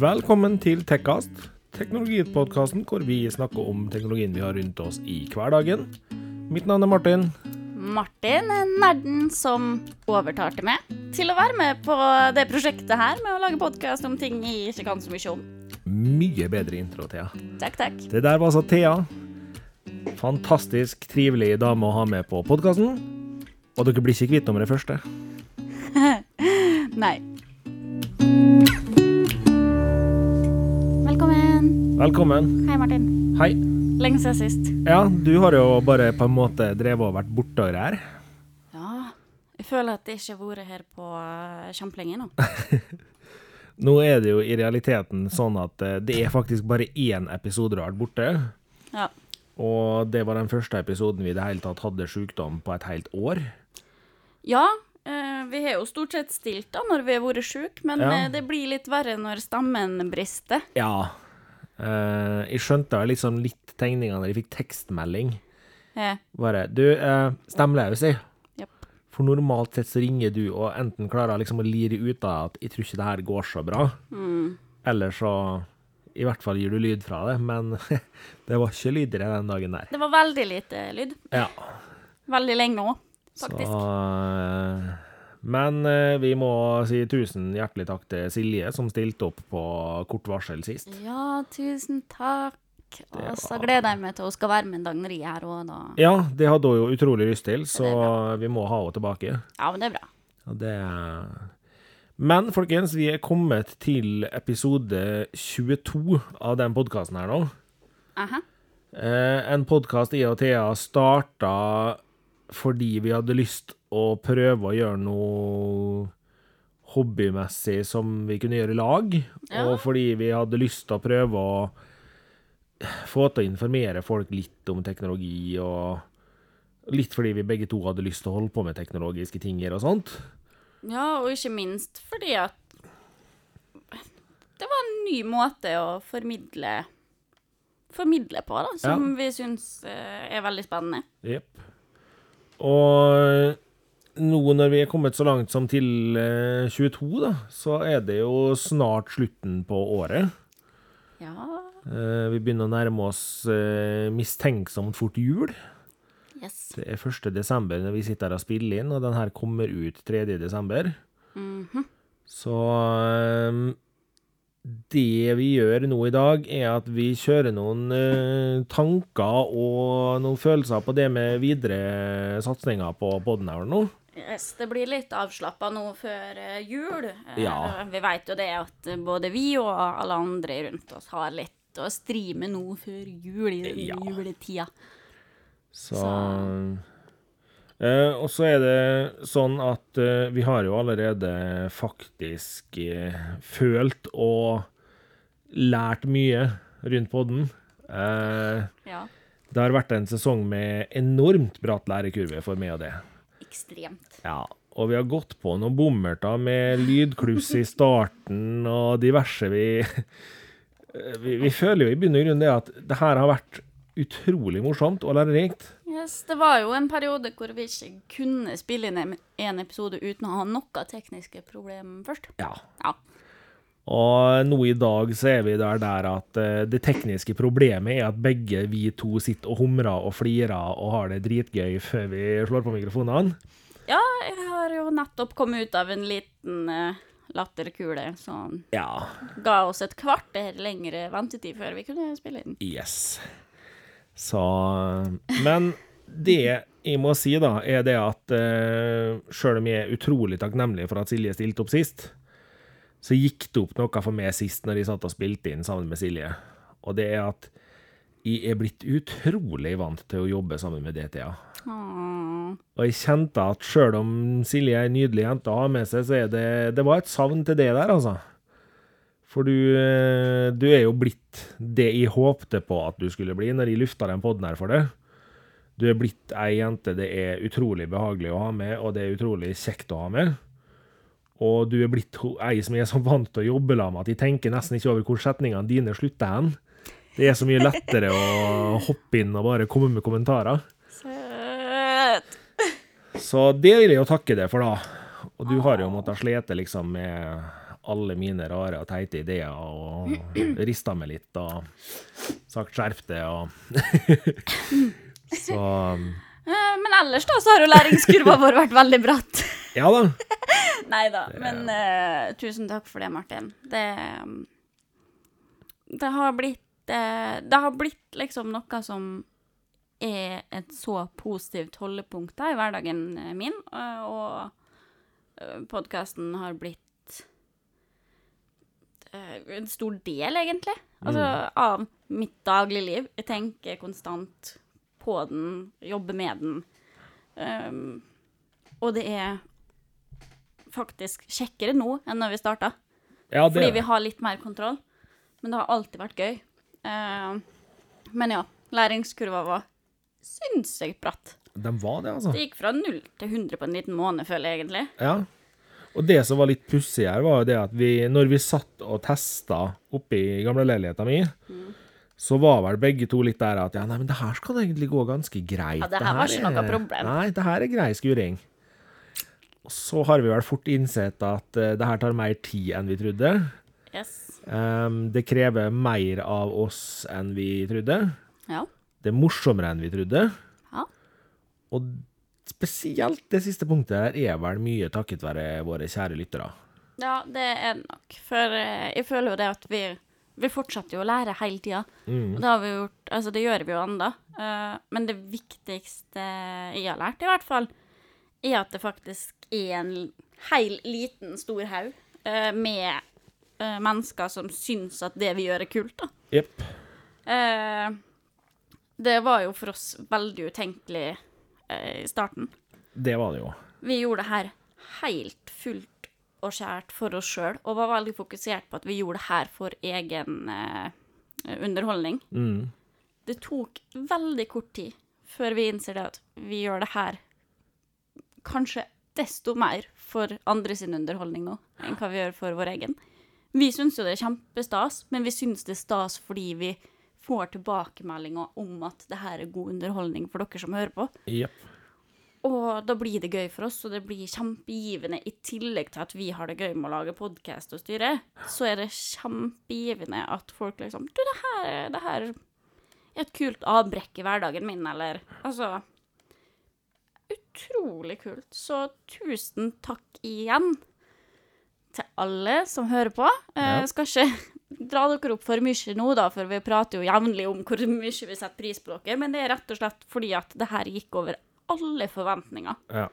Velkommen til Tekkast, teknologipodkasten hvor vi snakker om teknologien vi har rundt oss i hverdagen. Mitt navn er Martin. Martin er nerden som overtalte meg til å være med på det prosjektet her med å lage podkast om ting jeg ikke kan så mye om. Mye bedre intro, Thea. Takk, takk. Det der var altså Thea. Fantastisk trivelig dame å ha med på podkasten. Og dere blir ikke kvitt om det første. Nei. Velkommen. Velkommen. Hei, Martin. Hei. Lenge siden sist. Ja, du har jo bare på en måte drevet og vært borte og greier. Ja, jeg føler at jeg ikke har vært her på eh, kjempelenge nå. Nå er det jo i realiteten sånn at eh, det er faktisk bare én episode du har vært borte. Ja. Og det var den første episoden vi i det hele tatt hadde sykdom på et helt år. Ja, eh, vi har jo stort sett stilt da når vi har vært syke, men Ja. det blir litt verre når stammen brister. Ja. Eh, jeg skjønte liksom litt tegninga når jeg fikk tekstmelding. Yeah. Bare Du, uh, stemmeløs, jeg. Yep. For normalt sett så ringer du og enten klarer liksom å lire ut av at 'jeg tror ikke det her går så bra', mm. eller så i hvert fall gir du lyd fra det, men det var ikke lyd i det den dagen der. Det var veldig lite lyd. Ja. Veldig lenge òg, Så, faktisk. eh, men eh, vi må si tusen hjertelig takk til Silje, som stilte opp på kort varsel sist. Ja, tusen takk. Det Og så gleder jeg meg til hun skal være med en dagneri her òg, da. Ja, det hadde hun jo utrolig lyst til, så vi må ha henne tilbake. Ja, men det er bra. Og det Men folkens, vi er kommet til episode 22 av den podkasten her nå. Aha. Eh, en podkast jeg og Thea starta fordi vi hadde lyst å prøve å gjøre noe hobbymessig som vi kunne gjøre i lag, Ja. og fordi vi hadde lyst til å prøve å få til å informere folk litt om teknologi, og litt fordi vi begge to hadde lyst til å holde på med teknologiske ting og sånt. Ja, og ikke minst fordi at det var en ny måte å formidle formidle på, da, som vi syns eh, er veldig spennende. Jepp. Og nå når vi er kommet så langt som til eh, 22, da, så er det jo snart slutten på året. Ja. Eh, vi begynner å nærme oss eh, mistenksomt fort jul. Yes. Det er 1. desember når vi sitter her og spiller inn, og den her kommer ut 3. desember. Mhm. Så eh, det vi gjør nå i dag, er at vi kjører noen eh, tanker og noen følelser på det med videre satsinger på her nå. Yes, det blir litt avslappa nå før eh, jul. Eh, Ja. Vi vet jo det at både vi og alle andre rundt oss har litt å stri med nå før jul, i Ja. juletida. Så, Så- Eh, og så er det sånn at eh, vi har jo allerede faktisk eh, følt og lært mye rundt podden. Eh, Ja. det har vært en sesong med enormt bratt lærekurve for meg og det. Ekstremt. Ja, og vi har gått på noen bommerter med lydkluss i starten og diverse. Vi, vi, vi føler jo i bunn og grunn det at det her har vært utrolig morsomt og lærerikt. Yes, det var jo en periode hvor vi ikke kunne spille inn en- episode uten å ha noe tekniske problemer først. Ja. Ja. Og nå i dag så er vi der, der at eh, det tekniske problemet er at begge vi to sitter og humrer og flirer og har det dritgøy før vi slår på mikrofonene. Ja, jeg har jo nettopp kommet ut av en liten eh, latterkule som Ja. ga oss et kvarter lengre ventetid før vi kunne spille inn. Yes. Så Men det jeg må si, da, er det at uh, sjøl om jeg er utrolig takknemlig for at Silje stilte opp sist, så gikk det opp noe for meg sist når jeg satt og spilte inn sammen med Silje. Og det er at jeg er blitt utrolig vant til å jobbe sammen med DTA. Aww. Og jeg kjente at sjøl om Silje er ei nydelig jente å ha med seg, så er det Det var et savn til det der, altså. For du, eh, du er jo blitt det jeg håpte på at du skulle bli når jeg lufta den poden her for deg. Du er blitt ei jente det er utrolig behagelig å ha med, og det er utrolig kjekt å ha med. Og du er blitt ei som er så vant til å jobbe sammen med at jeg tenker nesten ikke over hvor setningene dine slutter hen. Det er så mye lettere å hoppe inn og bare komme med kommentarer. Søt. Så det vil jeg jo takke deg for, da. Og du har jo måttet slete liksom med alle mine rare og teite ideer og rista meg litt og sagt 'skjerp deg' og Så Eh, Men ellers da, så har jo læringskurva vår vært veldig bratt. Ja da. Nei da, men uh, tusen takk for det, Martin. Det Det har blitt uh, Det har blitt liksom noe som er et så positivt holdepunkt da, i hverdagen eh, min, eh, og podkasten har blitt en stor del, egentlig, altså, av mitt dagligliv. Jeg tenker konstant på den, jobber med den. Um, og det er faktisk kjekkere nå enn når vi starta. Ja, det Fordi vi har litt mer kontroll. Men det har alltid vært gøy. Eh, men ja, læringskurva var sinnssykt bratt. Den var det, altså. Det gikk fra null til 100 på en liten måned, føler jeg egentlig. Ja. Og det som var litt pussig her, var jo det at vi, når vi satt og testa oppe i gamleleiligheta mi, så var vel begge to litt der at ja, nei, men det her skal egentlig gå ganske greit. Ja, det her var ikke noe problem. Nei, det her er grei skuring. Så har vi vel fort innsett at uh, det her tar mer tid enn vi trodde. Yes. Um, det krever mer av oss enn vi trodde. Ja. Det er morsommere enn vi trodde. Ja. Og spesielt det siste punktet her er vel mye takket være våre kjære lyttere. Ja, det er det nok. For eh, jeg føler jo det at vi, vi fortsetter jo å lære hele tida. Mm. Og det har vi gjort, altså det gjør vi jo ennå. men det viktigste jeg har lært, i hvert fall, er at det faktisk er en heil liten, stor haug uh, med uh, mennesker som syns at det vi gjør, er kult, da. Yep. Uh, det var jo for oss veldig utenkelig eh, i starten. Det var det jo. Vi gjorde det her helt fullt og skjært for oss sjøl, og var veldig fokusert på at vi gjorde det her for egen eh, underholdning. Mm. Det tok veldig kort tid før vi innser det at vi gjør det her kanskje desto mer for andre sin underholdning nå, enn hva vi gjør for vår egen. Vi syns jo det er kjempestas, men vi syns det er stas fordi vi får tilbakemeldinger om at det her er god underholdning for dere som hører på. Yep. Og da blir det gøy for oss, og det blir kjempegivende. I tillegg til at vi har det gøy med å lage podkast og styre, så er det kjempegivende at folk liksom Du, det her, det her er et kult avbrekk i hverdagen min, eller Altså Utrolig kult. Så tusen takk igjen til alle som hører på. Ja. Ja. skal ikke dra dere opp for mye nå, da, for vi prater jo jevnlig om hvor mye vi setter pris på dere, men det er rett og slett fordi at det her gikk over alle forventninger. Ja.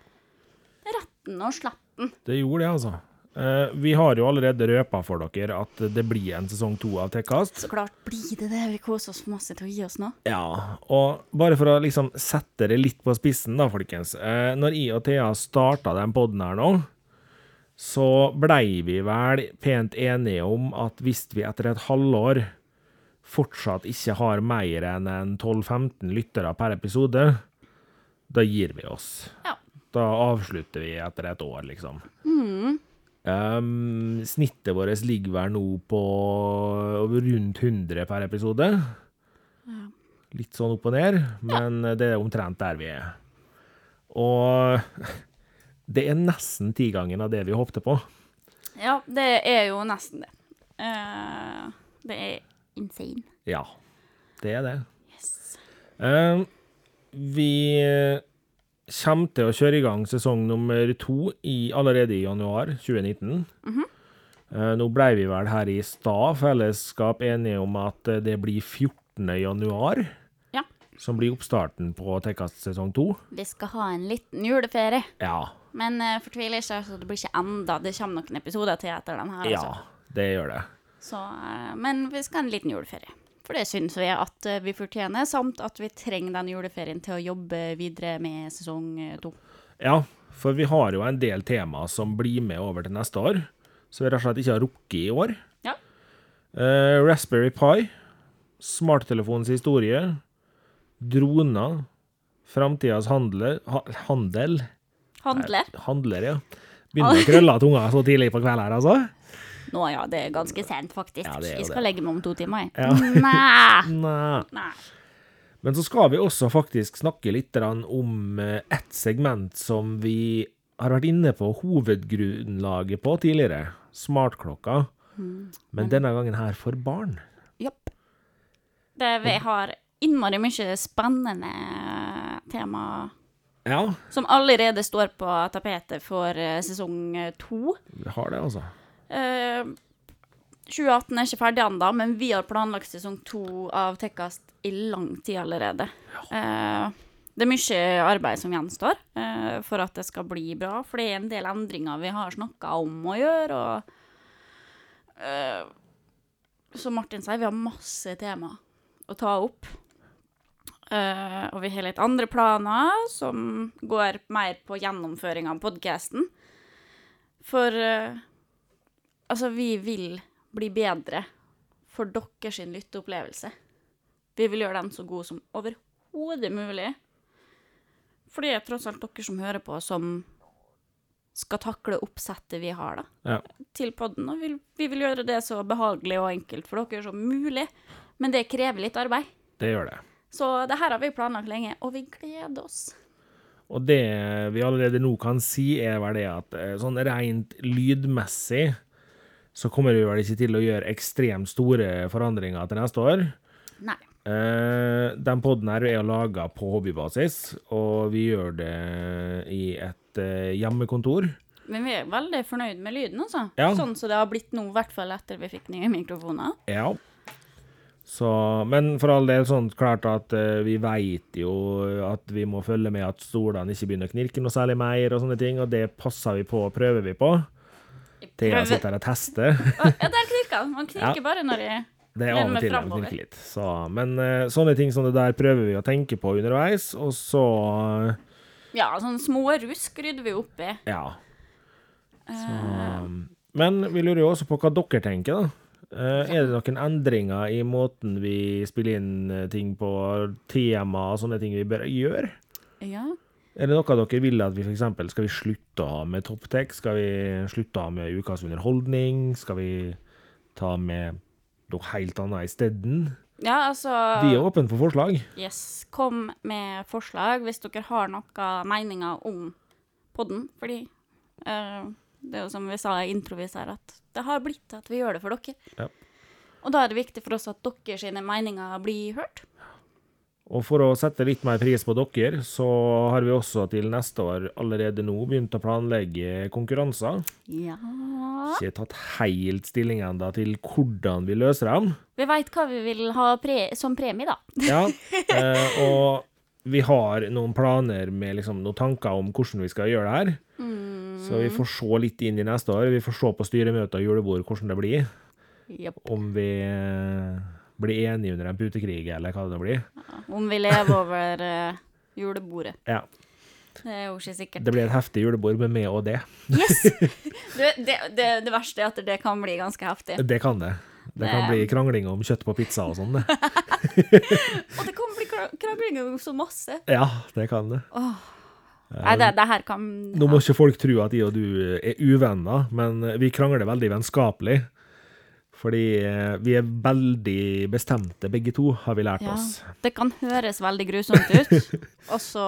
Retten og sletten. Det gjorde det, altså. Eh, vi har jo allerede røpa for dere at det blir en sesong to av Tekkast. Så klart blir det det. Vi koser oss masse til å gi oss nå. Ja, og bare for å liksom sette det litt på spissen, da, folkens. Uh, når jeg og Thea starta den poden her nå, så blei vi vel pent enige om at hvis vi etter et halvår fortsatt ikke har mer enn en 12-15 lyttere per episode, da gir vi oss. Ja. Da avslutter vi etter et år, liksom. Um, snittet vårt ligger vel nå på rundt 100 per episode. Litt sånn opp og ned, men det er omtrent der vi er. Og det er nesten tigangen av det vi håpte på. Ja, det er jo nesten det. Uh, det er insane. Ja, det er det. Yes. Um, vi kommer til å kjøre i gang sesong nummer to i, allerede i januar 2019. Eh, nå ble vi vel her i stad fellesskap enige om at eh, det blir 14. januar Ja. som blir oppstarten på Tekkast sesong to. Vi skal ha en liten juleferie. Ja. Men uh, fortvil ikke, altså, det blir ikke enda. Det kommer noen episoder til etter den her. Ja, Altså. det gjør det. Så, uh, men vi skal ha en liten juleferie. For det syns vi at eh, vi fortjener, samt at vi trenger den juleferien til å jobbe videre med sesong eh, to. Ja, for vi har jo en del tema som blir med over til neste år, så vi rett og slett ikke har rukket i år. Ja. Uh, Raspberry Pi, smarttelefonens historie, droner, framtidas handler, ha, handel Handler. Handler, ja. Begynner å krølle tunga så tidlig på kvelden her, altså. Nå ja, det er ganske sent, faktisk. Ja, det jeg skal legge meg om to timer, jeg. Ja. Nei. Men så skal vi også faktisk snakke litt om eh, ett segment som vi har vært inne på hovedgrunnlaget på tidligere, smartklokka, men denne gangen her for barn. Jopp. Det, vi har innmari mye spennende tema Ja, som allerede står på tapetet for eh, sesong to. vi har det, altså. Eh, 2018 er ikke ferdig ennå, men vi har planlagt sesong to av Tekkast i lang tid allerede. Eh, det er mye arbeid som gjenstår eh, for at det skal bli bra, for det er en del endringer vi har snakka om å gjøre. og eh, Som Martin sier, vi har masse tema å ta opp. Eh, og vi har litt andre planer som går mer på gjennomføring av podkasten. For eh, altså, vi vil bli bedre for deres lytteopplevelse. Vi vil gjøre den så god som overhodet mulig. For det er tross alt dere som hører på, som skal takle oppsettet vi har da, Ja. til podden. Og vi, vi vil gjøre det så behagelig og enkelt for dere som mulig. Men det krever litt arbeid. Det gjør det. Så det her har vi planlagt lenge, og vi gleder oss. Og det vi allerede nå kan si, er vel det at eh, sånn rent lydmessig så kommer vi vel ikke til å gjøre ekstremt store forandringer til neste år. Nei. Uh, den podden her er laga på hobbybasis, og vi gjør det i et uh, hjemmekontor. Men vi er veldig fornøyd med lyden, altså. Ja. Sånn som det har blitt nå, i hvert fall etter vi fikk nye mikrofoner. Ja. Så, men for all del sånn klart at uh, vi veit jo at vi må følge med at stolene ikke begynner å knirke noe særlig mer, og sånne ting, og det passer vi på og prøver vi på. Thea jeg sitter her og tester. Ja, der knirka den. Man knirker bare når jeg Det er av og til de knirker litt. Så, men eh, sånne ting som det der prøver vi å tenke på underveis, og så eh, Ja, sånne små rusk rydder vi opp i. Ja. Så, Eh, men vi lurer jo også på hva dere tenker, da. Er det noen endringer i måten vi spiller inn ting på, tema og sånne ting vi bør gjøre? ja. Er det noe dere vil at vi f.eks. skal vi slutte å ha med topptek? Skal vi slutte å ha med ukas underholdning? Skal vi ta med noe helt annet isteden? ja, altså Vi er åpne for forslag. Yes. Kom med forslag hvis dere har noen meninger om podden. Fordi uh, det er jo som vi sa i introvis her, at det har blitt at vi gjør det for dere. Ja. Og da er det viktig for oss at deres sine meninger blir hørt. Og for å sette litt mer pris på dere, så har vi også til neste år allerede nå begynt å planlegge konkurranser. Ja Ikke tatt helt stilling ennå til hvordan vi løser dem. Vi veit hva vi vil ha pre som premie, da. Ja, eh, og vi har noen planer med liksom, noen tanker om hvordan vi skal gjøre det her. Så vi får se litt inn i neste år. Vi får se på styremøter og julebord hvordan det blir. Yep. Om vi blir enige under en putekrig, eller hva det nå blir. Om vi lever over uh, julebordet. Ja, Det er jo ikke sikkert. Det blir et heftig julebord med meg og det. Yes! Det, det, det verste er at det kan bli ganske heftig. Det kan det. Det kan bli krangling om kjøtt på pizza og sånn. det. Og det kan bli krangling om så masse. Ja, det kan det. Nei, det, det her kan Nå må ikke folk tro at jeg og du er uvenner, men vi krangler veldig vennskapelig. Fordi eh, vi er veldig bestemte, begge to, har vi lært Ja. oss. Det kan høres veldig grusomt ut, og så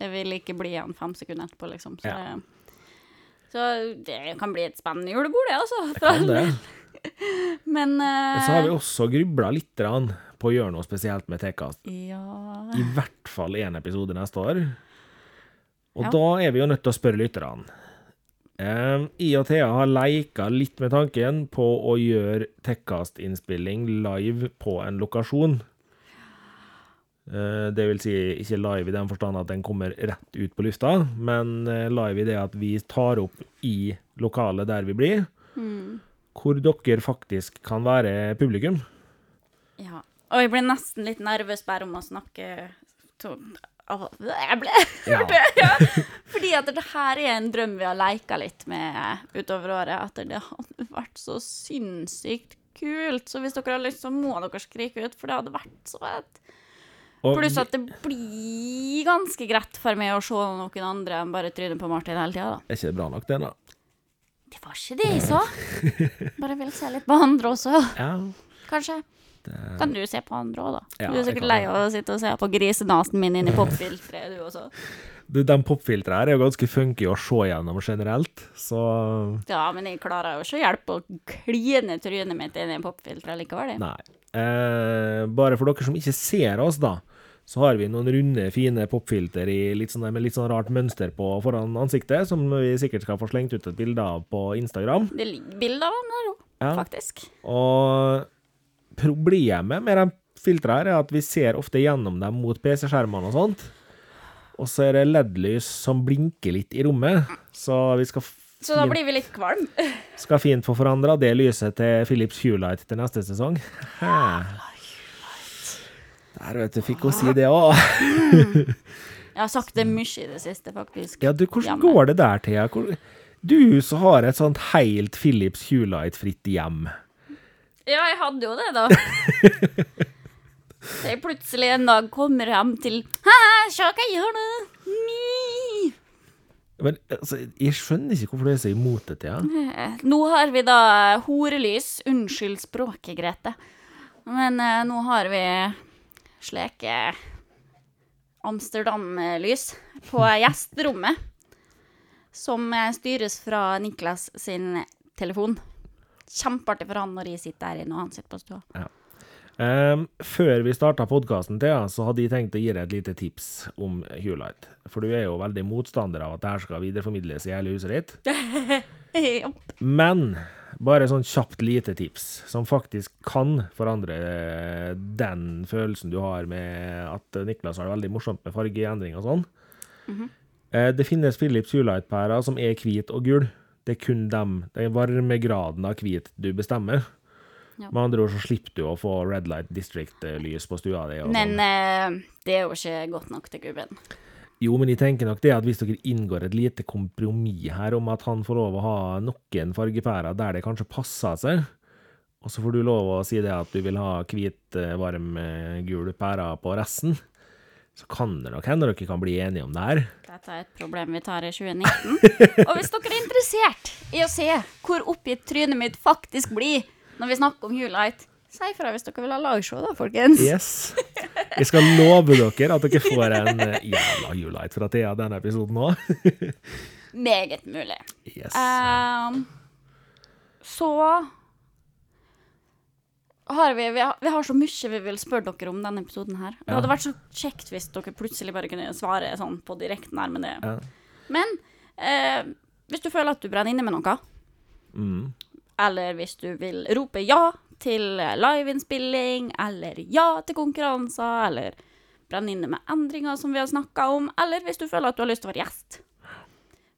vil ikke bli igjen fem sekunder etterpå, liksom. Så, Ja. det, så det kan bli et spennende julebord, det, altså. Det Kan det. Men uh, Så har vi også grubla litt på å gjøre noe spesielt med Tekast. Ja I hvert fall én episode neste år. Og Ja. da er vi jo nødt til å spørre lytterne. I og Thea har leika litt med tanken på å gjøre Tekkast-innspilling live på en lokasjon. Eh, det vil si ikke live i den forstand at den kommer rett ut på lufta, men eh, live i det at vi tar opp i lokalet der vi blir, Mm. hvor dere faktisk kan være publikum. ja. Og jeg blir nesten litt nervøs bare om å snakke to, Jeg ble Ja. ja. Fordi at det her er en drøm vi har leika litt med utover året. At det hadde vært så sinnssykt kult. Så hvis dere har lyst, så må dere skrike ut, for det hadde vært så fett. Pluss at det blir ganske greit for meg å se noen andre enn bare trynet på Martin hele tida, da. er ikke det bra nok, det, da? Det var ikke det jeg sa. Bare vil se litt på andre også, Ja. kanskje. Det, Kan du se på andre òg, da? Ja, du er sikkert lei av å sitte og se på grisenasen min inni popfilteret, du også. Du, De popfiltrene her er jo ganske funky å se gjennom generelt, så Ja, men jeg klarer jo ikke å hjelpe å kline trynet mitt inn i popfilteret likevel. jeg. Nei. Eh, bare for dere som ikke ser oss, da, så har vi noen runde, fine popfilter i litt sånn, med litt sånn rart mønster på foran ansiktet, som vi sikkert skal få slengt ut et bilde av på Instagram. Det ligger bilder av dem der òg, Ja. faktisk. Og problemet med de filtrene her er at vi ser ofte gjennom dem mot PC-skjermene og sånt. Og så er det LED-lys som blinker litt i rommet, så vi skal, Så da blir vi litt kvalm. skal fint få forandra det lyset til Philips Huelight til neste sesong. Hæ. Der, vet du, fikk hun si det òg. Jeg har sagt det mye i det siste, faktisk. Ja, du, hvordan går det der, Thea? Du som har et sånt helt Philips Huelight-fritt hjem. Ja, jeg hadde jo det, da. Så jeg plutselig en dag kommer hjem til se hva jeg gjør nå! Men altså, jeg skjønner ikke hvorfor du er så imot dette. Thea. Eh, Nå har vi da horelys. Unnskyld språket, Grete. Men eh, nå har vi slike Amsterdam-lys på gjesterommet. Som eh, styres fra Niklas sin telefon. Kjempeartig for han når jeg sitter der inne og han sitter på stua. Ehm, før vi starta podkasten, Thea, så hadde jeg tenkt å gi deg et lite tips om Hulight. For du er jo veldig motstander av at det her skal videreformidles i hele huset ditt. Ja. Men bare sånn kjapt lite tips, som faktisk kan forandre eh, den følelsen du har med at Niklas har det veldig morsomt med fargeendring og sånn. Eh, Det finnes Philips Hulight-pærer som er hvit og gul. Det er kun dem, den varmegraden av hvit du bestemmer. Ja. Med andre ord så slipper du å få Red Light District-lys på stua di. Men sånn. eh, det er jo ikke godt nok til gubben. Jo, men jeg tenker nok det at hvis dere inngår et lite kompromiss her om at han får lov å ha noen fargepærer der det kanskje passer seg, og så får du lov å si det at du vil ha hvit, eh, varm, eh, gul pære på resten, så kan det nok hende dere kan bli enige om det her. Dette er et problem vi tar i 2019. Og hvis dere er interessert i å se hvor oppgitt trynet mitt faktisk blir når vi snakker om Hulight, si ifra hvis dere vil ha lagshow, da, folkens. Yes. Jeg skal love dere at dere får en eh, jævla Julight fra Thea denne episoden òg. Meget mulig. Yes. Um, så har vi, vi, har, vi har så mye vi vil spørre dere om denne episoden her. Det hadde vært så kjekt hvis dere plutselig bare kunne svare sånn på direkten her med det. Ja. Men eh, hvis du føler at du brenner inne med noe, Mm. eller hvis du vil rope ja til liveinnspilling, eller ja til konkurranser, eller brenne inne med endringer som vi har snakka om, eller hvis du føler at du har lyst til å være gjest.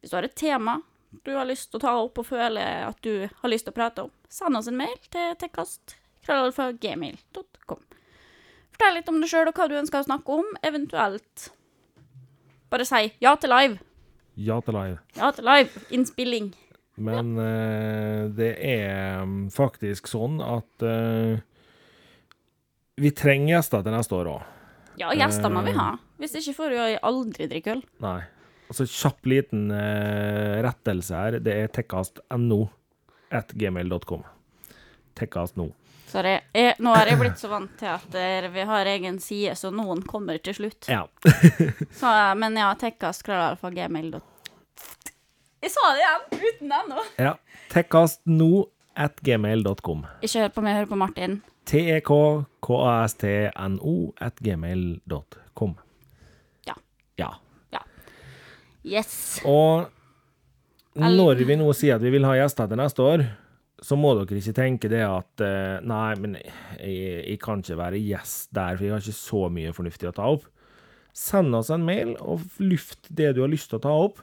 Hvis du har et tema du har lyst til å ta opp og føler at du har lyst til å prate om, send oss en mail til tekkast.gmail.com. Fortell litt om deg sjøl og hva du ønsker å snakke om, eventuelt bare si ja til live. Ja til live. Ja til live. Innspilling. Men eh, det er mm, faktisk sånn at eh, vi trenger gjester til neste år òg. Ja, gjester må vi ha. Hvis ikke får vi aldri drikke øl. Nei. Altså kjapp liten eh, rettelse her. Det er tekkast.no at gmail.com. Tekkast.no. Sorry. Jeg, nå har jeg blitt så vant til at eh, vi har egen side, så noen kommer til slutt. Ja. Så, eh, men ja, tekkast.gmail.com. Jeg sa det igjen, uten ennå. ja. Tekkast.no at gmail.com. Ikke hør på meg, hør på Martin. T-e-k-k-a-s-t-n-o at gmail.com. Ja. Ja. Yes. Og når vi nå sier at vi vil ha gjester til neste år, så må dere ikke tenke det at eh, Nei, men jeg, jeg kan ikke være gjest der, for jeg har ikke så mye fornuftig å ta opp. Send oss en mail og luft det du har lyst til å ta opp.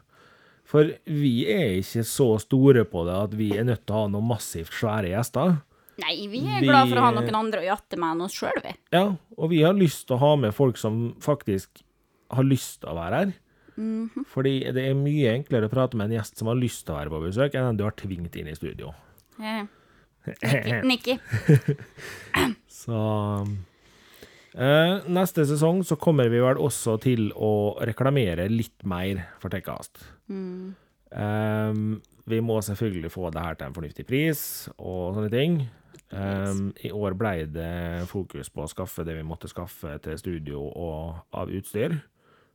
For vi er ikke så store på det at vi er nødt til å ha noen massivt svære gjester. Nei, vi er Vi- glad for å ha noen andre å jatte med enn oss sjøl, vi. Ja, og vi har lyst til å ha med folk som faktisk har lyst til å være her. Fordi det er mye enklere å prate med en gjest som har lyst til å være på besøk, enn en du har tvingt inn i studio. Eh, Nikki. Så eh, Neste sesong så kommer vi vel også til å reklamere litt mer for Tekkast. Eh, vi må selvfølgelig få det her til en fornuftig pris og sånne ting. Um, I år ble det fokus på å skaffe det vi måtte skaffe til studio og av utstyr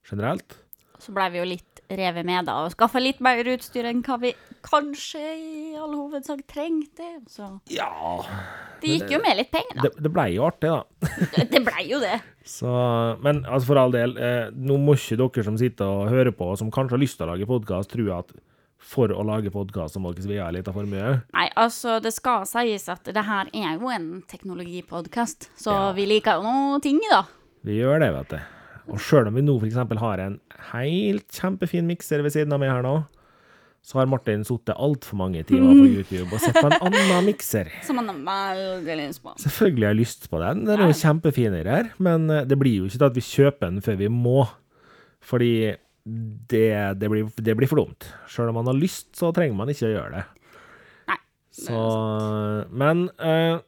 generelt. Så blei vi jo litt revet med da, og skaffa litt mer utstyr enn hva vi kanskje i all hovedsak trengte. Så Ja det gikk jo med litt penger, da. Det, det blei jo artig, da. Det, det blei jo det. Så, men altså for all del, eh, nå må ikke dere som sitter og hører på, som kanskje har lyst til å lage podkast, tro at for å lage podkast må dere svi av litt av formue. Nei, altså, det skal sies at det her er jo en teknologipodkast, så Ja. vi liker jo noe ting, da. Vi gjør det, vet du. Og sjøl om vi nå f.eks. har en helt kjempefin mikser ved siden av meg her nå, så har Martin sittet altfor mange timer på YouTube og sett på en annen mikser. Som han har veldig lyst på. Selvfølgelig har jeg lyst på den, den er jo kjempefinere her, men eh, det blir jo ikke til at vi kjøper den før vi må. Fordi det, det, blir, det blir for dumt. Sjøl om man har lyst, så trenger man ikke å gjøre det. Nei. det Så Men eh,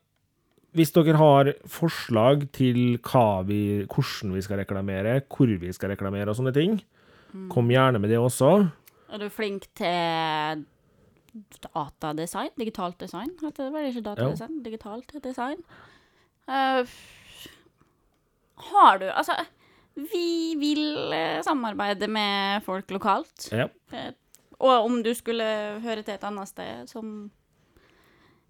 hvis dere har forslag til vi, hvordan vi skal reklamere, hvor vi skal reklamere og sånne ting, kom gjerne med det også. Er du flink til datadesign? Digitalt design? Heter det vel ikke datadesign? Digitalt design? Uh, har du Altså, vi vil eh, samarbeide med folk lokalt. Ja. Eh, og om du skulle høre til et annet sted som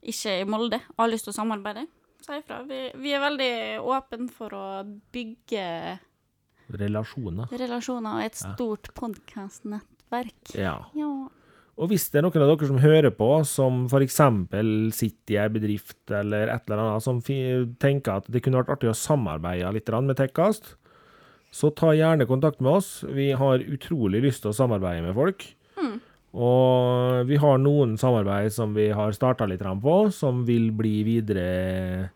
ikke er i Molde, og har lyst til å samarbeide, si ifra. Vi, vi er veldig åpne for å bygge Relasjoner. relasjoner og et stort podkastnettverk. Ja. Ja. Og hvis det er noen av dere som hører på, som f.eks. sitter i ei bedrift eller et eller annet, som tenker at det kunne vært artig å samarbeide litt med Tekkast, så ta gjerne kontakt med oss. Vi har utrolig lyst til å samarbeide med folk. Og vi har noen samarbeid som vi har starta litt på, som vil bli videre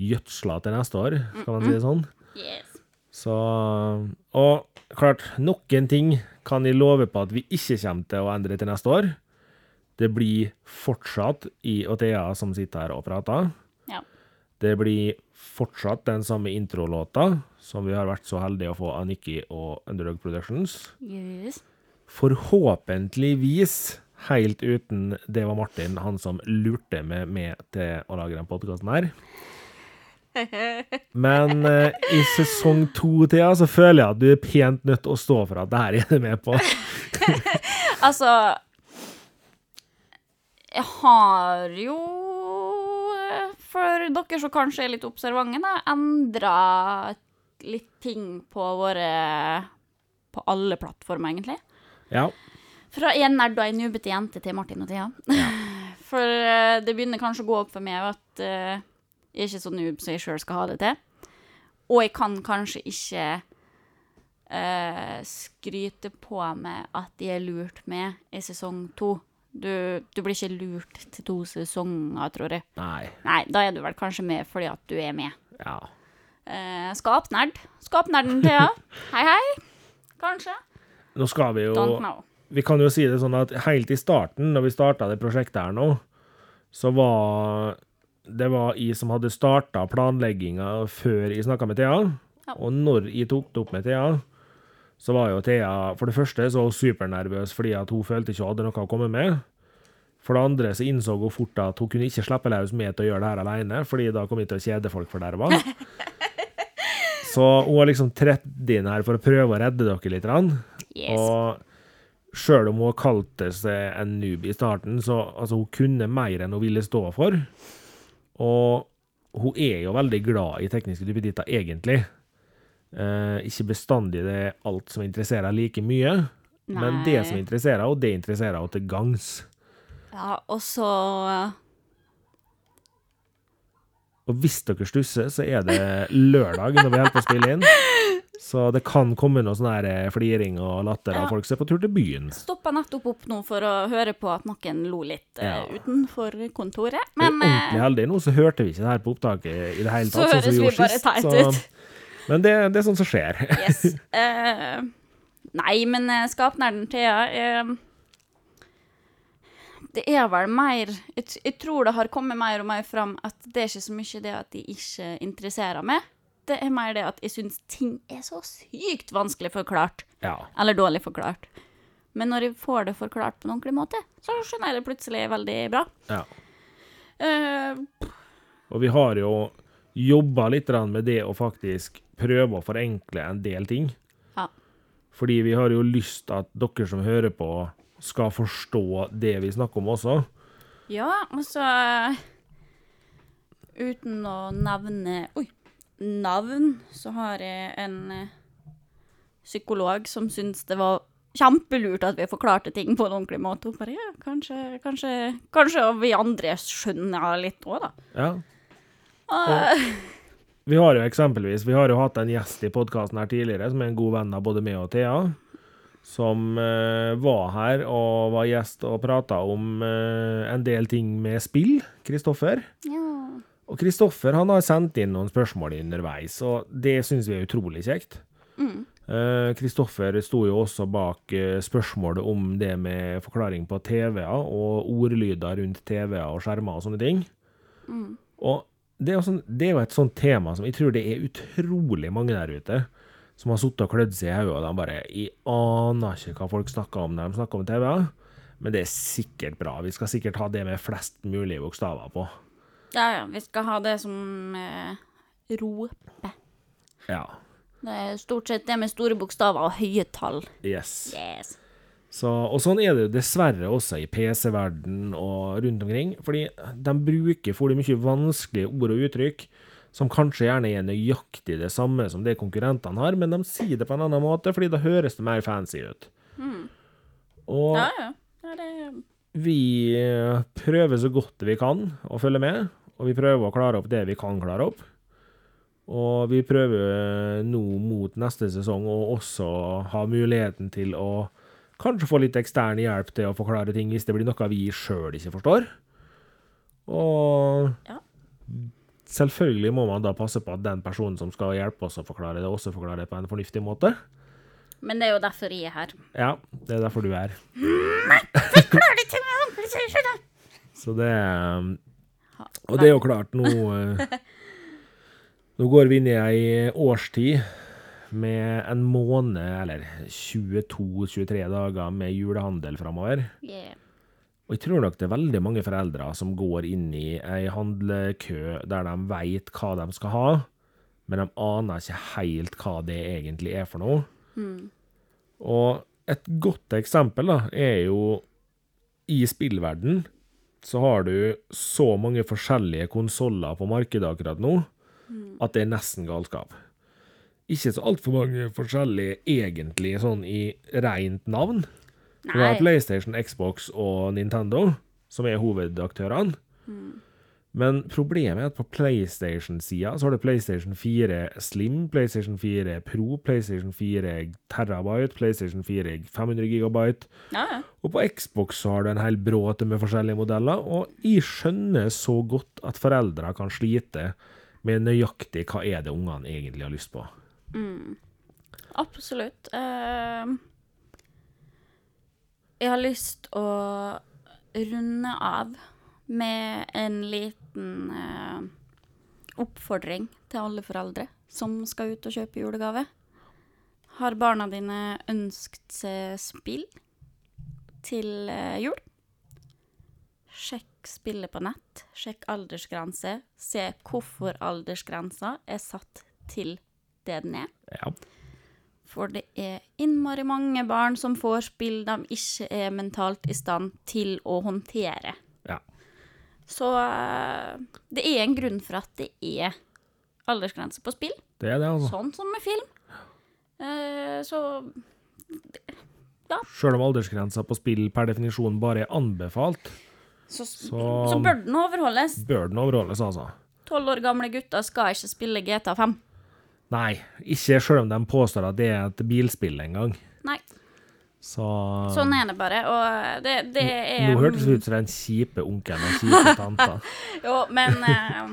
gjødsla til neste år, skal man si det sånn. Yes. Så Og klart, noen ting kan jeg love på at vi ikke kommer til å endre til neste år. Det blir fortsatt I og Thea som sitter her og prater. Ja. Det blir fortsatt den samme introlåta som vi har vært så heldige å få av Nikki og Underdog Productions. yes. Forhåpentligvis helt uten det var Martin, han som lurte meg med til å lage den podkasten her. Men eh, i sesong to, Thea, så føler jeg at du er pent nødt til å stå for at det her er du med på. Altså Jeg har jo For dere som kanskje er litt observante, endra litt ting på våre På alle plattformer, egentlig. Ja. Fra en nerd og ei nubete jente til Martin og Thea. For uh, det begynner kanskje å gå opp for meg at uh, jeg er ikke så noob som jeg sjøl skal ha det til. Og jeg kan kanskje ikke uh, skryte på meg at jeg er lurt med i sesong to. Du, du blir ikke lurt til to sesonger, tror jeg. Nei. Nei, da er du vel kanskje med fordi at du er med. Ja. skap nerd. Skap nerden, Thea. hei, hei. Kanskje. Nå skal vi jo Vi kan jo si det sånn at helt i starten, når vi starta det prosjektet her nå, så var det var jeg som hadde starta planlegginga før jeg snakka med Thea. Ja. Og når jeg tok det opp med Thea, så var jo Thea For det første så var hun supernervøs fordi at hun følte ikke hun hadde noe å komme med. For det andre så innså hun fort at hun kunne ikke slippe løs med til å gjøre det her alene, fordi da kom jeg til å kjede folk for derva. Så hun har liksom trett inn her for å prøve å redde dere litt. Yes. Og sjøl om hun kalte seg en noob i starten, så altså, hun kunne mer enn hun ville stå for. Og hun er jo veldig glad i tekniske duppeditter, egentlig. Eh, ikke bestandig det er alt som interesserer henne like mye, men det som interesserer henne, det interesserer henne til gangs. Ja, og så Og hvis dere stusser, så er det lørdag når vi holder på å spille inn. Så det kan komme noe sånn eh, fliring og latter av Ja. folk som er på tur til byen. stoppa nettopp opp nå for å høre på at noen lo litt ja. uh, utenfor kontoret. Vi er ordentlig eh, heldige nå, så hørte vi ikke det her på opptaket i det hele Så tatt. sånn som høres vi gjorde bare teit så- ut. Men det, det er sånt som skjer. yes. Uh, nei, men eh, skapnerden Thea uh, Det er vel mer jeg, jeg tror det har kommet mer og mer fram at det er ikke så mye det at de ikke interesserer meg. Det er mer det at jeg syns ting er så sykt vanskelig forklart. Ja. Eller dårlig forklart. Men når jeg får det forklart på en ordentlig måte, så skjønner jeg det plutselig veldig bra. ja. Uh, Og vi har jo jobba litt med det å faktisk prøve å forenkle en del ting. Ja. Fordi vi har jo lyst til at dere som hører på, skal forstå det vi snakker om også. Ja, altså Uten å nevne Oi! Navn, så har jeg en eh, psykolog som syns det var kjempelurt at vi forklarte ting på en ordentlig måte. Hun bare ja, kanskje, kanskje, kanskje vi andre skjønner litt òg, da. Ja. Og, Vi har jo eksempelvis Vi har jo hatt en gjest i podkasten her tidligere, som er en god venn av både meg og Thea. Som uh, var her og var gjest og prata om uh, en del ting med spill. Kristoffer. ja. Og Kristoffer han har sendt inn noen spørsmål underveis, og det syns vi er utrolig kjekt. Mm. Eh, Kristoffer sto jo også bak eh, spørsmålet om det med forklaring på TV-er og ordlyder rundt TV-er og skjermer og sånne ting. Mm. Og det er, sånn, det er jo et sånt tema som jeg tror det er utrolig mange der ute som har sittet og klødd seg i hodet, og de bare Jeg aner ikke hva folk snakker om når de snakker om TV, men det er sikkert bra. Vi skal sikkert ha det med flest mulig bokstaver på. Ja, ja. Vi skal ha det som eh, rope. Ja. Det er stort sett det med store bokstaver og høye tall. Yes. Yes. Så, og sånn er det jo dessverre også i PC-verden og rundt omkring, fordi de bruker for mye vanskelige ord og uttrykk som kanskje gjerne er nøyaktig det samme som det konkurrentene har, men de sier det på en annen måte, fordi da høres det mer fancy ut. Og Ja, ja. ja det, vi eh, prøver så godt vi kan å følge med, og vi prøver å klare opp det vi kan klare opp. Og vi prøver eh, nå mot neste sesong å også ha muligheten til å kanskje få litt ekstern hjelp til å forklare ting hvis det blir noe vi sjøl ikke forstår. Og Ja. selvfølgelig må man da passe på at den personen som skal hjelpe oss å forklare det, også forklarer det på en fornuftig måte. men det er jo derfor jeg er her. Ja, det er derfor du er. Klarer det til meg så det um, Og det er jo klart, nå eh, Nå går vi inn i ei årstid med en måned, eller 22-23 dager med julehandel framover. Yeah. Og jeg tror nok det er veldig mange foreldre som går inn i ei handlekø der de veit hva de skal ha, men de aner ikke helt hva det egentlig er for noe. Og et godt eksempel da, er jo i spillverden så har du så mange forskjellige konsoller på markedet akkurat nå at det er nesten galskap. Ikke så altfor mange forskjellige egentlig sånn i rent navn. Nei. Du har PlayStation, Xbox og Nintendo, som er hovedaktørene. Men problemet er at på PlayStation-sida så har du PlayStation 4 Slim, PlayStation 4 Pro, PlayStation 4 Terabyte, PlayStation 4 500 Gigabyte. Ja. Og på Xbox så har du en hel bråte med forskjellige modeller, og jeg skjønner så godt at foreldre kan slite med nøyaktig hva er det ungene egentlig har lyst på. Absolutt. Uh, jeg har lyst å runde av med en liten eh, oppfordring til alle foreldre som skal ut og kjøpe julegave. Har barna dine ønsket seg spill til eh, jul? Sjekk spillet på nett. Sjekk aldersgrense. Se hvorfor aldersgrensa er satt til det den er. Ja. For det er innmari mange barn som får spill de ikke er mentalt i stand til å håndtere. Ja. Så eh, det er en grunn for at det er aldersgrense på spill, Det er det, altså. sånn som med film. Eh, så Sjøl om aldersgrensa på spill per definisjon bare er anbefalt, så, Så- så bør den overholdes. bør den overholdes, altså. Tolv år gamle gutter skal ikke spille GTA 5. Nei, ikke sjøl om de påstår at det er et bilspill engang. Nei, Så sånn er det bare. Og det, det er Nå hørtes det ut som den kjipe onkelen og kjipe tanta. Jo, men uh,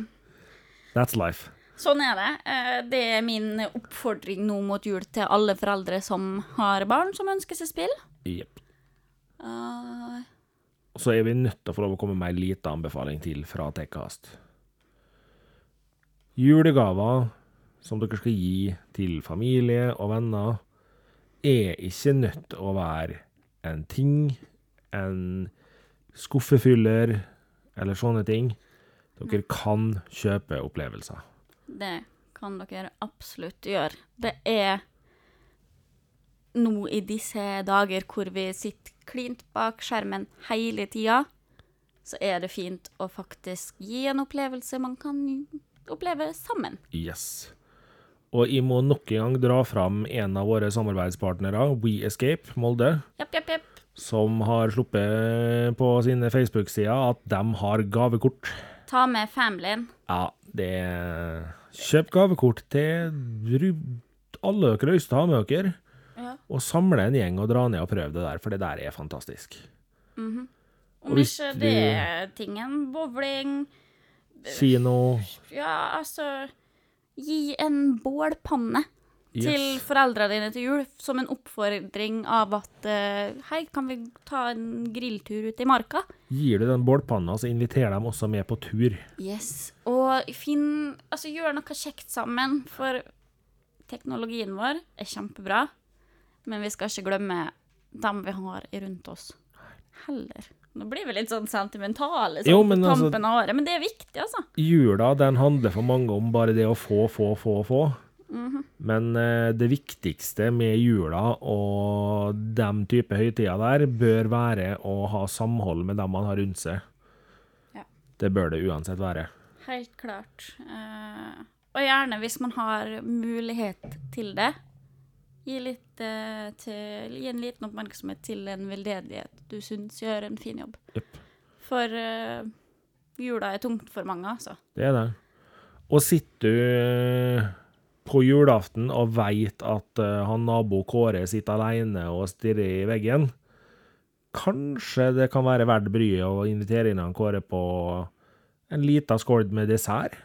That's life. Sånn er det. Uh, Det er min oppfordring nå mot jul til alle foreldre som har barn som ønsker seg spill. Jepp. Uh, Så er vi nødt til å få lov å komme med ei lita anbefaling til fra Tekkast. Julegaver som dere skal gi til familie og venner, er ikke nødt til å være en ting, en skuffefyller eller sånne ting. Dere kan kjøpe opplevelser. det kan dere absolutt gjøre. Det er nå i disse dager hvor vi sitter klint bak skjermen hele tida, så er det fint å faktisk gi en opplevelse man kan oppleve sammen. Yes. Og jeg må nok en gang dra fram en av våre samarbeidspartnere, We Escape Molde, Japp, japp, japp. som har sluppet på sine Facebook-sider at de har gavekort. Ta med familien. Ja, det Kjøp gavekort til alle dere har lyst til å ha med dere, Ja. og samle en gjeng og dra ned og prøve det der, for det der er fantastisk. Om Og hvis ikke det er tingen, bowling Kino Ja, altså Gi en bålpanne Yes. til foreldrene dine til jul, som en oppfordring av at eh, Hei, kan vi ta en grilltur ut i marka? Gir du den bålpanna, så inviterer de også med på tur. Yes. Og finn Altså, gjør noe kjekt sammen, for teknologien vår er kjempebra, men vi skal ikke glemme dem vi har rundt oss, heller. Nå blir vi litt sånn sentimentale sånn Jo, på tampen altså- tampen av året, men det er viktig, altså. Jula den handler for mange om bare det å få, få, få, få. Mhm. Men eh, det viktigste med jula og de type høytider der, bør være å ha samhold med dem man har rundt seg. Ja. Det bør det uansett være. Helt klart. Eh, og gjerne hvis man har mulighet til det. Gi, litt, eh, til, gi en liten oppmerksomhet til en veldedighet du syns gjør en fin jobb. Yep. For eh, jula er tungt for mange, altså. Det er det. Og sitter du eh, på julaften og veit at uh, han nabo Kåre sitter alene og stirrer i veggen, kanskje det kan være verdt bryet å invitere inn han Kåre på en liten skål med dessert?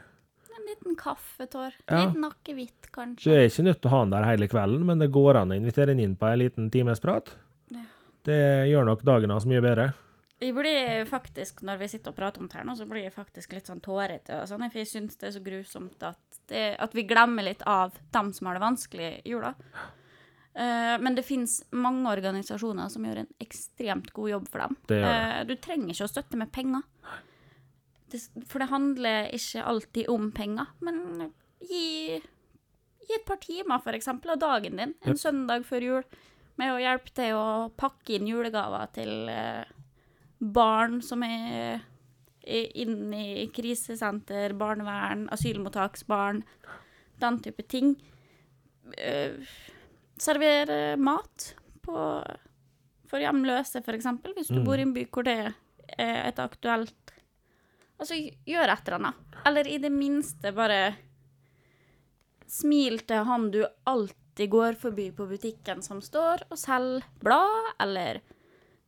Kaffetår. Ja. Litt akevitt, Du kanskje. er ikke nødt til å ha han der hele kvelden, men det går an å invitere han inn på en liten times prat. Ja. Det gjør nok dagen hans mye bedre. Jeg blir faktisk, når vi sitter og prater om det her nå, så blir jeg faktisk litt sånn tårete. og sånn, For jeg syns det er så grusomt at, det, at vi glemmer litt av dem som har det vanskelig i jula. Uh, men det fins mange organisasjoner som gjør en ekstremt god jobb for dem. Det gjør det. Uh, du trenger ikke å støtte med penger. Det, for det handler ikke alltid om penger. Men gi, gi et par timer, eksempel, av dagen din en ja. søndag før jul med å hjelpe til å pakke inn julegaver til eh, barn som er, inne i krisesenter, barnevern, asylmottaksbarn, den type ting. Server servere mat på, for hjemløse, eksempel, hvis du Mm. bor i en by hvor det er et aktuelt Altså, gjør et eller annet. Eller i det minste bare smil til han du alltid går forbi på butikken som står og selger blad, eller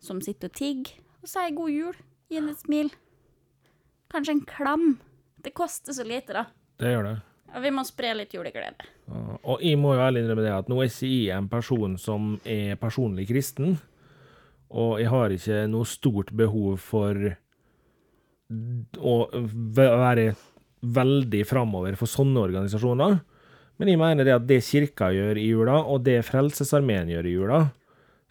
som sitter og tigger, og sier god jul. Gi ham et smil. Kanskje en klem. Det koster så lite, da. Det gjør det. Og vi må spre litt juleglede. Ja, Og jeg må jo ærlig innrømme det at nå er ikke jeg en person som er personlig kristen, og jeg har ikke noe stort behov for å være veldig framover for sånne organisasjoner. Men jeg mener det at det kirka gjør i jula, og det Frelsesarmeen gjør i jula,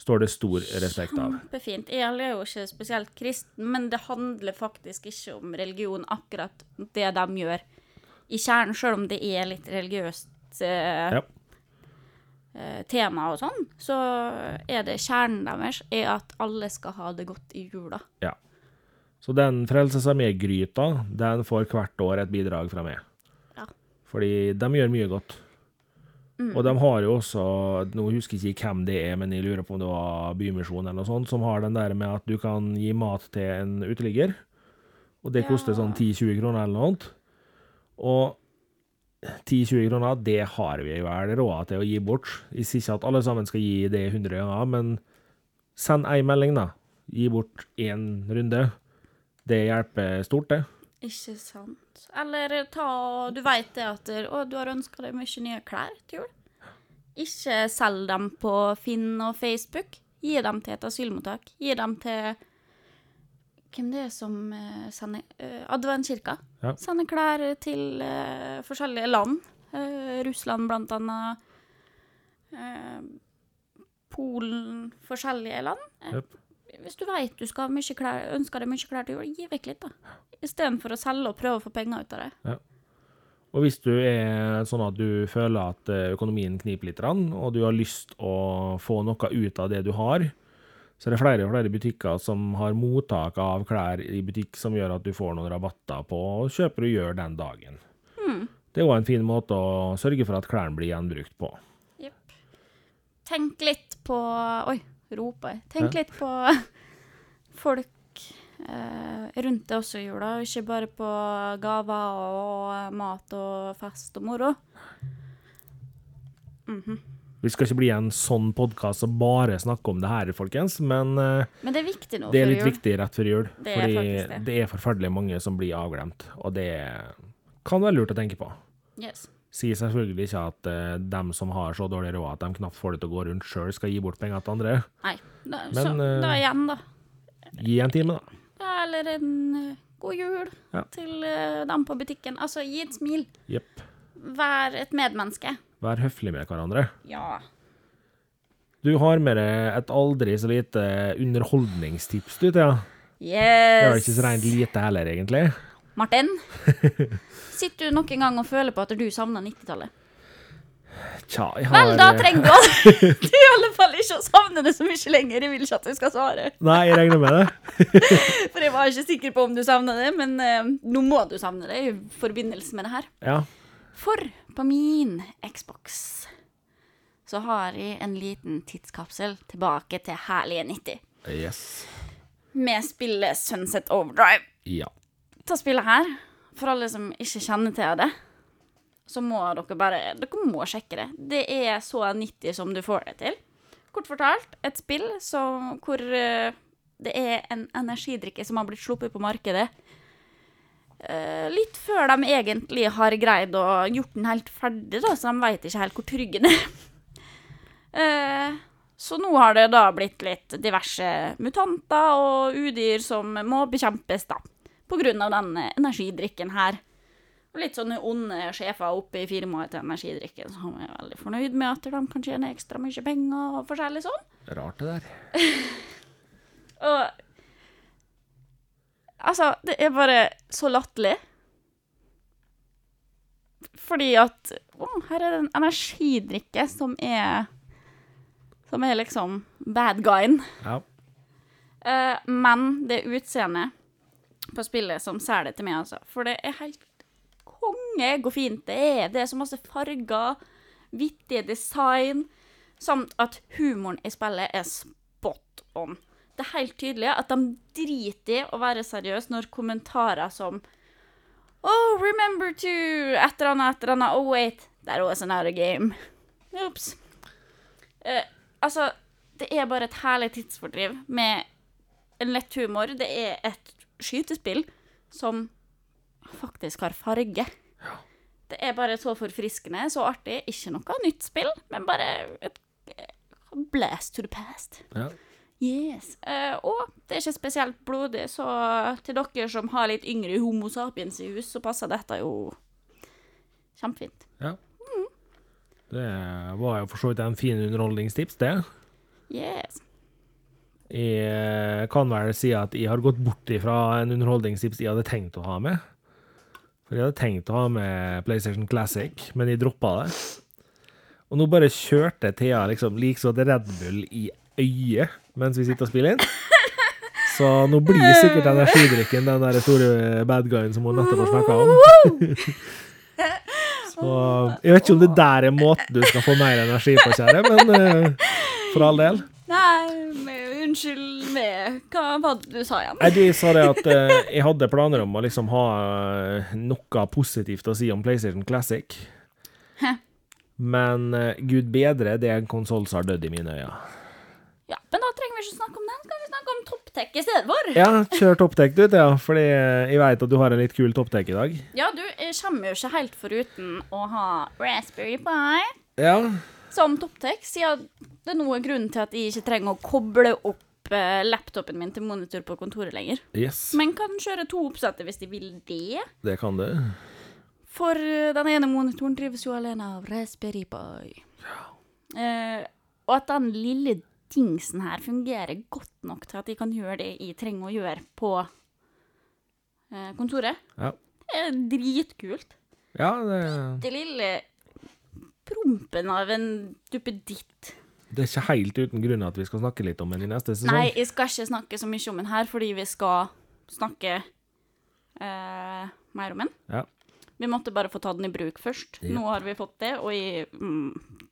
står det stor respekt av. Kjempefint. Jeg er jo ikke spesielt kristen, men det handler faktisk ikke om religion, akkurat det de gjør i kjernen, selv om det er litt religiøst eh, Ja. eh, tema og sånn, så er det kjernen deres er at alle skal ha det godt i jula. Ja. Så den Frelsesarmé-gryta, den får hvert år et bidrag fra meg. Ja. Fordi de gjør mye godt. Og de har jo også, nå husker jeg ikke hvem det er, men jeg lurer på om det var Bymisjonen eller noe sånt, som har den der med at du kan gi mat til en uteligger. Og det koster sånn 10-20 kroner eller noe. Og 10-20 kroner, det har vi vel råd til å gi bort. Jeg sier ikke at alle sammen skal gi det 100 ganger, men send ei melding, da. Gi bort én runde. Det hjelper stort, det. Ikke sant. Eller ta Du veit det at Å, du har ønska deg mye nye klær til jul. Ikke selg dem på Finn og Facebook. Gi dem til et asylmottak. Gi dem til Hvem det er som eh, sender uh, Adventkirka. Ja. Sender klær til uh, forskjellige land. Uh, Russland, blant annet. Polen, forskjellige land. Jep. Hvis du veit du skal mye klær, ønsker deg mye klær til jul, gi vekk litt, da. Istedenfor å selge og prøve å få penger ut av det. Ja. Og hvis du er sånn at du føler at eh, økonomien kniper litt, og du har lyst å få noe ut av det du har, så er det flere og flere butikker som har mottak av klær i butikk som gjør at du får noen rabatter på kjøper og gjør den dagen. Det er òg en fin måte å sørge for at klærne blir gjenbrukt på. Jepp. Tenk litt på Oi, roper. Tenk litt på folk eh, rundt deg også i jula, ikke bare på gaver og mat og fest og moro. Vi skal ikke bli en sånn podkast og bare snakke om det her, folkens, men eh, Men det er viktig nå det er litt jul. viktig rett før jul. Det fordi er det. det er forferdelig mange som blir avglemt, og det kan være lurt å tenke på. Yes. Sier selvfølgelig ikke at uh, dem som har så dårlig råd at de knapt får det til å gå rundt sjøl, skal gi bort penger til andre. Nei. Da, Men, så, uh, da igjen, da. Gi en time, da. Ja, eller en uh, god jul Ja. til dem på butikken. Altså, gi et smil. Yep. Vær et medmenneske. Vær høflig med hverandre. Ja. Du har med deg et aldri så lite underholdningstips, du, Thea. Det Yes. var ikke så rent lite heller, egentlig. Martin, sitter du nok en gang og føler på at du savner 90-tallet? Tja, jeg har Vel, da trenger du du i alle fall ikke å savne det så mye lenger. Jeg vil ikke at du skal svare. Nei, jeg regner med det. For jeg var ikke sikker på om du savna det, men eh, nå må du savne det i forbindelse med det her. Ja. For på min Xbox så har jeg en liten tidskapsel tilbake til herlige 90. Yes. Med spillet Sunset Overdrive. Ja. Dette spillet her, for alle som ikke kjenner til det, så må dere bare Dere må sjekke det. Det er så 90 som du får det til. Kort fortalt, et spill som, hvor eh, det er en energidrikke som har blitt sluppet på markedet. Uh, litt før de egentlig har greid å gjort den helt ferdig, da, så de veit ikke helt hvor trygg den er. uh, så nå har det da blitt litt diverse mutanter og udyr som må bekjempes, da. Av den eh, energidrikken her. Og litt sånne onde sjefer oppe i firmaet til energidrikken som er veldig fornøyd med at de kan tjene ekstra mye penger og forskjellig sånn. Rart, det der. Og Altså, det er bare så latterlig. Fordi at å, her er det en energidrikke som er Som er liksom bad guyen. Ja. Uh, men det utseendet på spillet som selger det til meg, altså. For det er helt konge hvor fint det er. Det er så masse farger, vittige design, samt at humoren i spillet er spot on. Det er helt tydelig at de driter i å være seriøse når kommentarer som Oh, remember to Et eller annet, et eller annet. Oh, wait. That was another game. Ops. Eh, altså, det er bare et herlig tidsfordriv med en lett humor. Det er et skytespill som faktisk har farge. Det er bare så forfriskende, så artig. Ikke noe nytt spill, men bare et blast to the past. ja. Yes. Uh, og det er ikke spesielt blodig, så til dere som har litt yngre Homo sapiens i hus, så passer dette jo kjempefint. Det var jo for så vidt en fin underholdningstips, det. Yes. Jeg eh, kan vel si at jeg har gått bort ifra en underholdningstips jeg hadde tenkt å ha med. For jeg hadde tenkt å ha med PlayStation Classic, men jeg droppa det. Og nå bare kjørte Thea liksom liksom et Red Bull i øyet mens vi sitter og spiller inn. Så nå blir sikkert energidrikken den der store bad guyen som hun nettopp har snakka om. Så jeg vet ikke om det der er måten du skal få mer energi på, kjære, men eh, for all del. Nei, unnskyld meg. Hva var det du sa igjen? Nei, de sa det at eh, jeg hadde planer om å liksom ha eh, noe positivt å si om PlayStation Classic. Hæ. Men eh, gud bedre, det er en konsoll som har dødd i mine øyne. Ja, men da trenger vi ikke snakke om den. Skal vi snakke om topptech i stedet for? Ja, kjør topptek du, Thea, fordi eh, jeg vet at du har en litt kul topptek i dag. Ja, du jeg kommer jo ikke helt foruten å ha Raspberry Pi Ja. Som topptek, siden det nå er grunnen til at jeg ikke trenger å koble opp eh, laptopen min til monitor på kontoret lenger. Yes, Men kan kjøre to oppsetter hvis de vil det. det kan det. For eh, den ene monitoren drives jo alene av Raspberry Pi. Eh, og at den lille dingsen her fungerer godt nok til at de kan gjøre det jeg trenger å gjøre på eh, kontoret, Ja. det er dritkult. Ja, det, Det lille prompen av en duppeditt. det er ikke helt uten grunn at vi skal snakke litt om den i neste sesong. Nei, jeg skal ikke snakke så mye om den her, fordi vi skal snakke eh, mer om den. Ja. Vi måtte bare få ta den i bruk først. Ja. Nå har vi fått det, og i mm,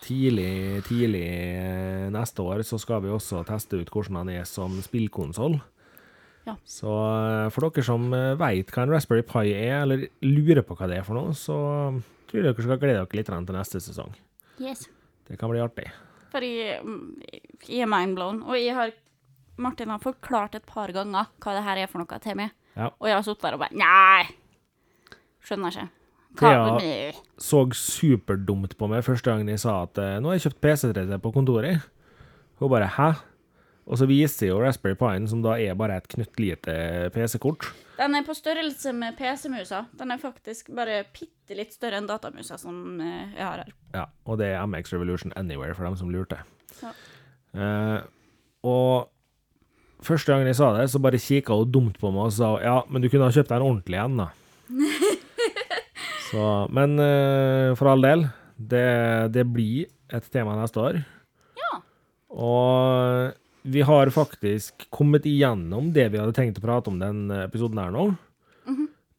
Tidlig, tidlig eh, neste år så skal vi også teste ut hvordan den er som spillkonsoll. Ja. Så eh, for dere som veit hva en Raspberry Pi er, eller lurer på hva det er for noe, så tror jeg dere skal glede dere litt til neste sesong. Yes. Det kan bli artig. For jeg, mm, jeg er mindblown, og jeg har Martin har forklart et par ganger hva det her er for noe til meg, Ja. og jeg har sittet der og bare Nei! Skjønner ikke. Thea så superdumt på meg første gangen jeg sa at eh, nå har jeg kjøpt PC-3 på kontoret. Hun bare 'hæ?' Og så viser jo Raspberry Pine, som da er bare et knøttlite PC-kort. Den er på størrelse med PC-musa. Den er faktisk bare bitte litt større enn datamusa som eh, jeg har her. Ja, og det er MX Revolution Anywhere, for dem som lurte. Ja. Uh, og første gangen jeg sa det, så bare kikka hun dumt på meg og sa ja, men du kunne ha kjøpt deg en ordentlig en, da. så, men uh, for all del, det, det blir et tema neste år. Ja. Og vi har faktisk kommet igjennom det vi hadde tenkt å prate om den episoden her nå.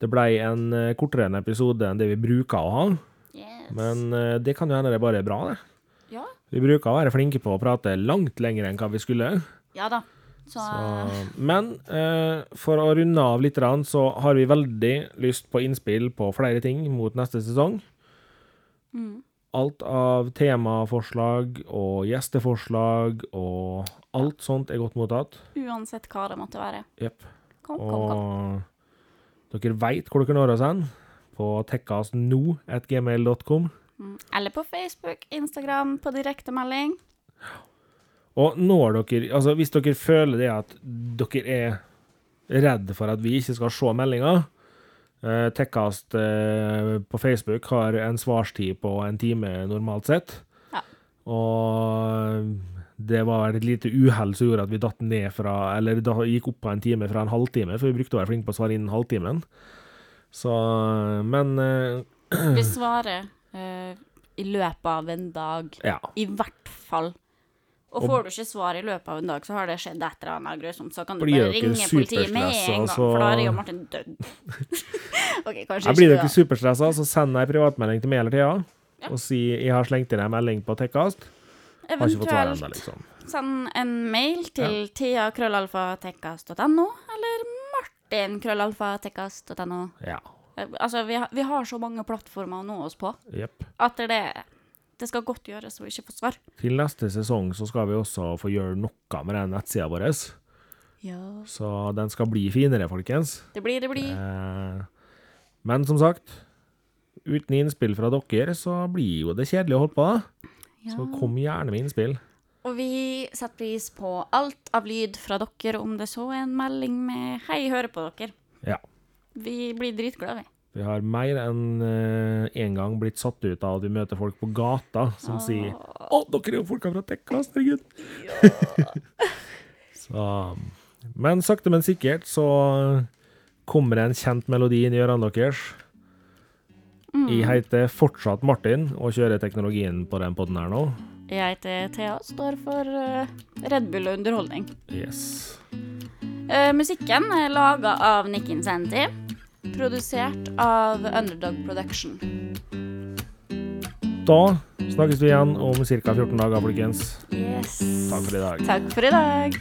Det blei en eh, kortere en episode enn det vi bruker å ha, Yes. men eh, det kan jo hende det bare er bra, det. ja. Vi bruker å være flinke på å prate langt lenger enn hva vi skulle. ja da. Så, Så, men eh, for å runde av litt, så har vi veldig lyst på innspill på flere ting mot neste sesong. mm. Alt av temaforslag og gjesteforslag og alt sånt er godt mottatt. uansett hva det måtte være. Jepp. Kom, kom, kom. Og dere veit hvor dere når oss hen. På tekkasno.gmail.com. Mm. Eller på Facebook, Instagram, på direktemelding. Og når dere Altså, hvis dere føler det at dere er redd for at vi ikke skal se meldinga Tekkast eh, på Facebook har en svarstid på en time normalt sett. Ja. Og det var et lite uhell som gjorde at vi datt ned fra Eller da gikk opp på en time fra en halvtime, for vi brukte å være flinke på å svare innen halvtimen. Så Men eh, Vi svarer eh, i løpet av en dag. ja. I hvert fall. Og får du ikke svar i løpet av en dag, så har det skjedd et eller annet grusomt. Så kan du bare ringe politiet med en gang, så- for da er jo Martin død. OK, kanskje Jeg blir ikke superstressa, så sender jeg privatmelding til meg eller Thea. Ja. Og sier 'jeg har slengt inn en melding på Tekkast'. Ennå, Eventuelt liksom. send en mail til thea.krøllalfatekkast.no, eller martin.krøllalfatekkast.no. Ja. Eh, Altså, vi har, vi har så mange plattformer å nå oss på yep. at det, det skal godt gjøres å ikke få svar. Til neste sesong så skal vi også få gjøre noe med den nettsida vår. Ja. Så den skal bli finere, folkens. Det blir, det blir. Eh, men som sagt, uten innspill fra dere, så blir jo det kjedelig å holde på. Ja. Så kom gjerne med innspill. Og vi setter pris på alt av lyd fra dere, om det så er en melding med 'hei, hører på dere'. Ja. Vi blir dritglade, vi. Vi har mer enn én gang blitt satt ut av at vi møter folk på gata som sier 'Å, dere er jo folka fra Tekkas, herregud'. så Men sakte, men sikkert så kommer det en kjent melodi inn i ørene deres. Jeg heter fortsatt Martin og kjører teknologien på den poden her nå. Jeg heter Thea, står for eh, Red Bull og underholdning. Yes. Uh, musikken er laga av Nick Incenti. Produsert av Underdog Production. Da snakkes vi igjen om ca. 14 dager, folkens. Yes. Takk for i dag. Takk for i dag.